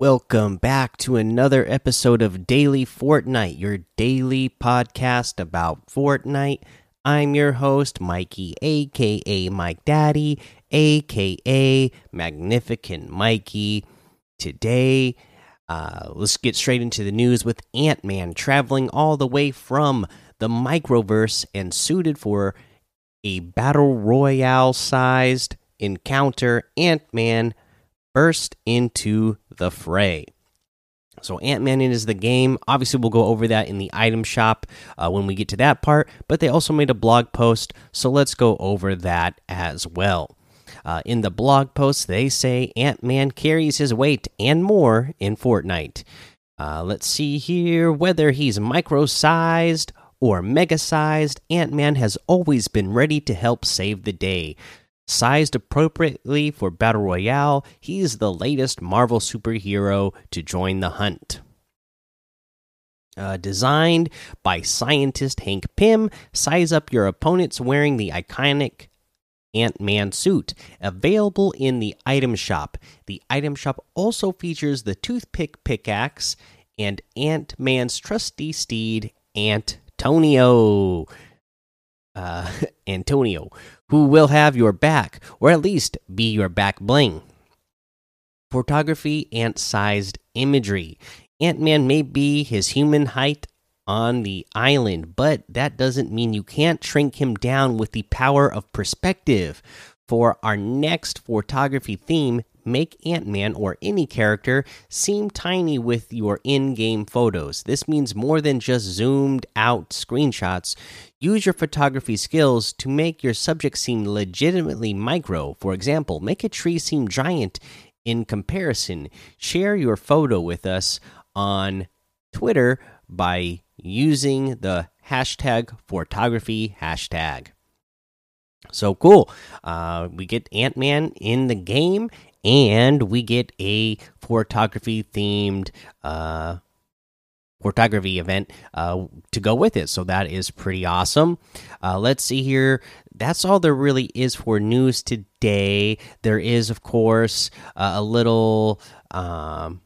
Welcome back to another episode of Daily Fortnite, your daily podcast about Fortnite. I'm your host, Mikey, aka Mike Daddy, aka Magnificent Mikey. Today, uh, let's get straight into the news with Ant Man traveling all the way from the microverse and suited for a battle royale sized encounter. Ant Man burst into the fray. So Ant Man is the game. Obviously, we'll go over that in the item shop uh, when we get to that part. But they also made a blog post, so let's go over that as well. Uh, in the blog post, they say Ant Man carries his weight and more in Fortnite. Uh, let's see here whether he's micro sized or mega sized. Ant Man has always been ready to help save the day. Sized appropriately for Battle Royale, he's the latest Marvel superhero to join the hunt. Uh, designed by scientist Hank Pym, size up your opponents wearing the iconic Ant Man suit. Available in the item shop. The item shop also features the toothpick pickaxe and Ant Man's trusty steed, Antonio. Uh, Antonio, who will have your back, or at least be your back bling. Photography ant sized imagery. Ant Man may be his human height on the island, but that doesn't mean you can't shrink him down with the power of perspective. For our next photography theme, make Ant Man or any character seem tiny with your in game photos. This means more than just zoomed out screenshots. Use your photography skills to make your subject seem legitimately micro. For example, make a tree seem giant in comparison. Share your photo with us on Twitter by using the hashtag photography hashtag. So cool. Uh, we get Ant Man in the game, and we get a photography themed uh, photography event uh, to go with it. So that is pretty awesome. Uh, let's see here. That's all there really is for news today. There is, of course, uh, a little. Um,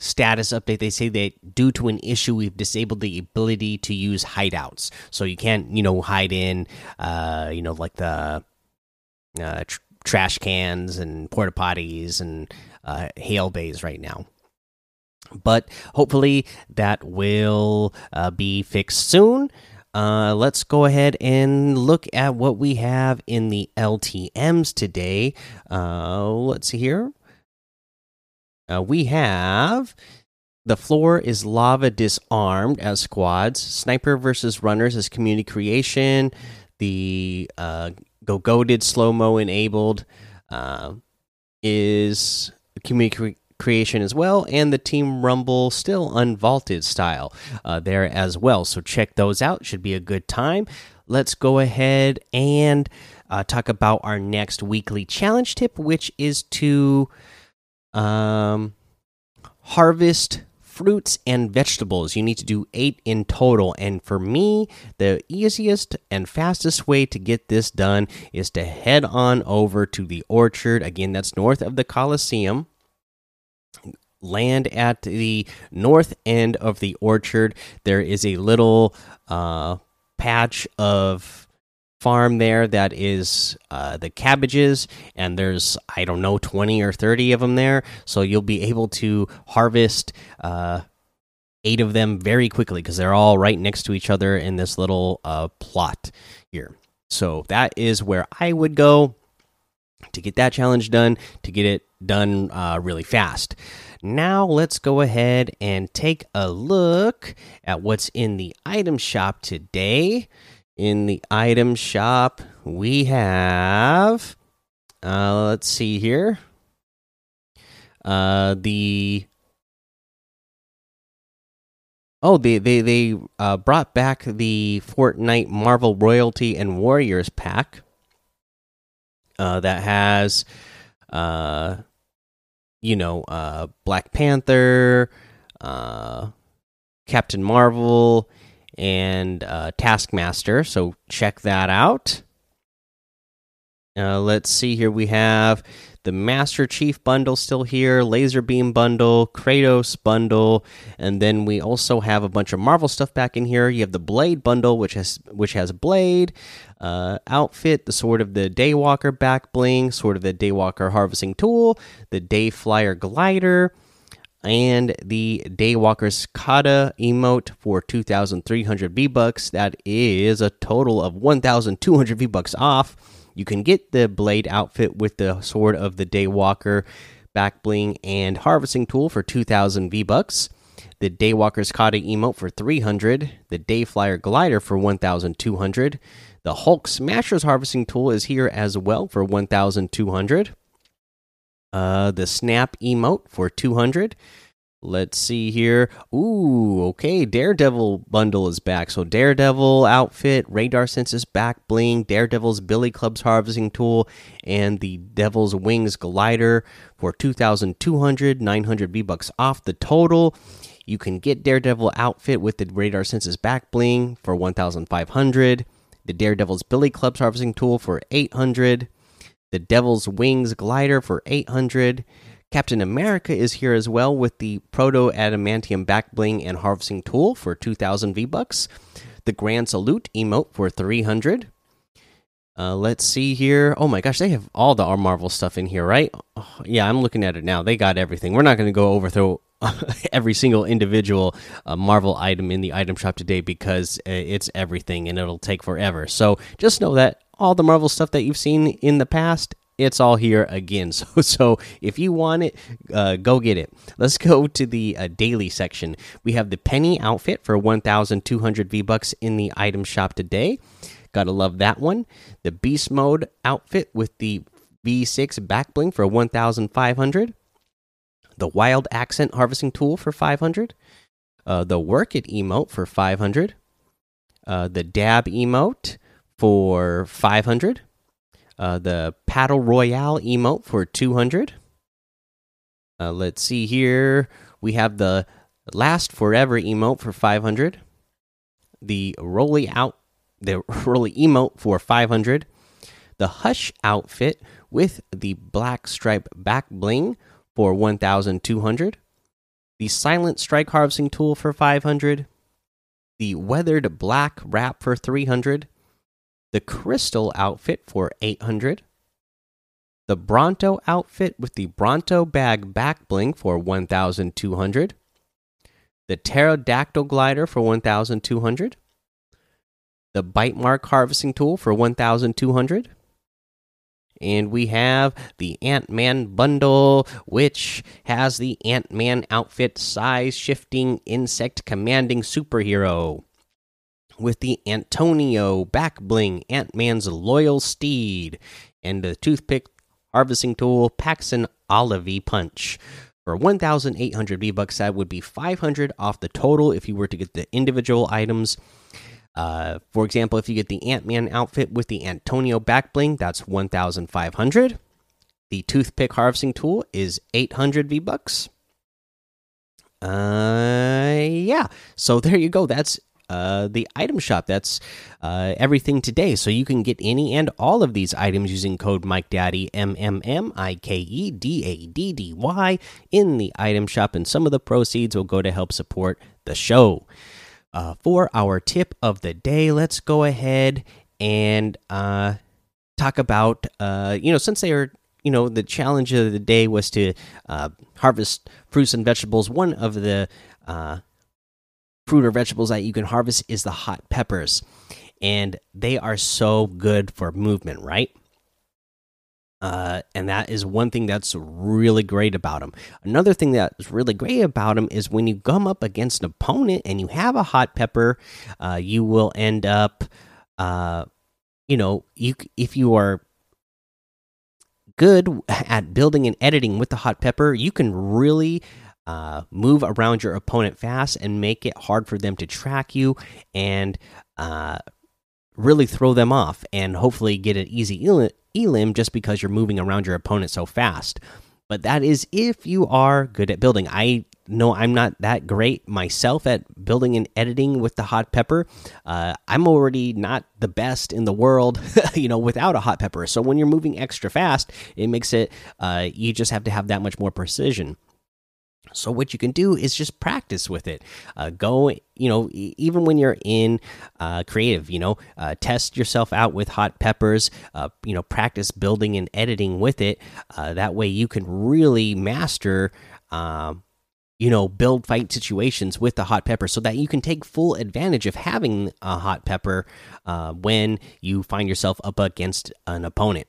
status update they say that due to an issue we've disabled the ability to use hideouts so you can't you know hide in uh you know like the uh trash cans and porta potties and uh hail bays right now but hopefully that will uh, be fixed soon uh, let's go ahead and look at what we have in the LTMs today. Uh, let's see here. Uh, we have the floor is lava disarmed as squads. Sniper versus runners as community creation. The uh, go goaded slow mo enabled uh, is community cre creation as well, and the team rumble still unvaulted style uh, there as well. So check those out. Should be a good time. Let's go ahead and uh, talk about our next weekly challenge tip, which is to um, harvest fruits and vegetables. You need to do eight in total. And for me, the easiest and fastest way to get this done is to head on over to the orchard. Again, that's north of the Coliseum. Land at the north end of the orchard. There is a little uh, patch of farm there that is uh, the cabbages and there's i don't know 20 or 30 of them there. So you'll be able to harvest uh, eight of them very quickly because they're all right next to each other in this little uh, plot here. So that is where i would go to get that challenge done to get it done uh, really fast. Now let's go ahead and take a look at what's in the item shop today in the item shop, we have. Uh, let's see here. Uh, the oh, they they they uh, brought back the Fortnite Marvel Royalty and Warriors pack. Uh, that has, uh, you know, uh, Black Panther, uh, Captain Marvel, and uh, Taskmaster. So check that out. Uh, let's see here. We have the Master Chief bundle still here, Lazarbeam bundle, Kratos bundle, and then we also have a bunch of Marvel stuff back in here. You have the Blade bundle, which has which has a Blade uh, outfit, the Sword of the Daywalker back bling, Sword of the Daywalker harvesting tool, the Dayflyer glider, and the Daywalker's Kata emote for 2,300 V bucks. That is a total of 1,200 V bucks off. You can get the blade outfit with the sword of the Daywalker back bling and harvesting tool for 2000 V bucks. The Daywalker's Kata emote for 300, the Dayflyer glider for 1200. The Hulk Smasher's harvesting tool is here as well for 1200. Uh the Snap emote for 200 Let's see here. Ooh, okay. Daredevil bundle is back. So Daredevil outfit, radar senses back bling, Daredevil's Billy Club's harvesting tool, and the Devil's Wings glider for 2,200, 900 V bucks off the total. You can get Daredevil outfit with the radar senses back bling for 1,500. The Daredevil's Billy Club's harvesting tool for 800. The Devil's Wings glider for 800 Captain America is here as well with the Proto Adamantium back bling and harvesting tool for 2000 V bucks. The Grand Salute emote for 300. Uh, let's see here. Oh my gosh, they have all the Marvel stuff in here, right? Oh, yeah, I'm looking at it now. They got everything. We're not going to go over overthrow every single individual uh, Marvel item in the item shop today because uh, it's everything and it'll take forever. So just know that all the Marvel stuff that you've seen in the past it's all here again. So, so if you want it, uh, go get it. Let's go to the uh, daily section. We have the penny outfit for 1,200 V bucks in the item shop today. Gotta love that one. The beast mode outfit with the V6 back bling for 1,500. The wild accent harvesting tool for 500. Uh, the work it emote for 500. Uh, the dab emote for 500 uh, the Paddle Royale emote for 200. Uh, let's see here. We have the Last Forever emote for 500. The Rolly out the Rolly emote for 500. The Hush outfit with the black stripe back bling for 1200. The Silent Strike harvesting tool for 500. The Weathered Black wrap for 300 the crystal outfit for 800 the bronto outfit with the bronto bag back bling for 1200 the pterodactyl glider for 1200 the bite mark harvesting tool for 1200 and we have the ant-man bundle which has the ant-man outfit size shifting insect commanding superhero with the Antonio back bling, Ant Man's loyal steed, and the toothpick harvesting tool, Paxson Olive punch. For 1,800 V bucks, that would be 500 off the total if you were to get the individual items. Uh, for example, if you get the Ant Man outfit with the Antonio back bling, that's 1,500. The toothpick harvesting tool is 800 V bucks. Uh, yeah. So there you go. That's uh, the item shop. That's uh, everything today. So you can get any and all of these items using code Mike Daddy M M M I K E D A D D Y in the item shop, and some of the proceeds will go to help support the show. Uh, for our tip of the day, let's go ahead and uh, talk about uh, you know since they are you know the challenge of the day was to uh, harvest fruits and vegetables. One of the uh, fruit or vegetables that you can harvest is the hot peppers, and they are so good for movement, right? Uh, and that is one thing that's really great about them. Another thing that's really great about them is when you come up against an opponent and you have a hot pepper, uh, you will end up, uh, you know, you if you are good at building and editing with the hot pepper, you can really uh, move around your opponent fast and make it hard for them to track you and uh, really throw them off and hopefully get an easy elim just because you're moving around your opponent so fast. But that is if you are good at building. I no, I'm not that great myself at building and editing with the hot pepper. Uh, I'm already not the best in the world, you know, without a hot pepper. So when you're moving extra fast, it makes it uh, you just have to have that much more precision. So what you can do is just practice with it. Uh, go, you know, even when you're in uh, creative, you know, uh, test yourself out with hot peppers. Uh, you know, practice building and editing with it. Uh, that way, you can really master. Um, you know, build fight situations with the hot pepper so that you can take full advantage of having a hot pepper uh, when you find yourself up against an opponent.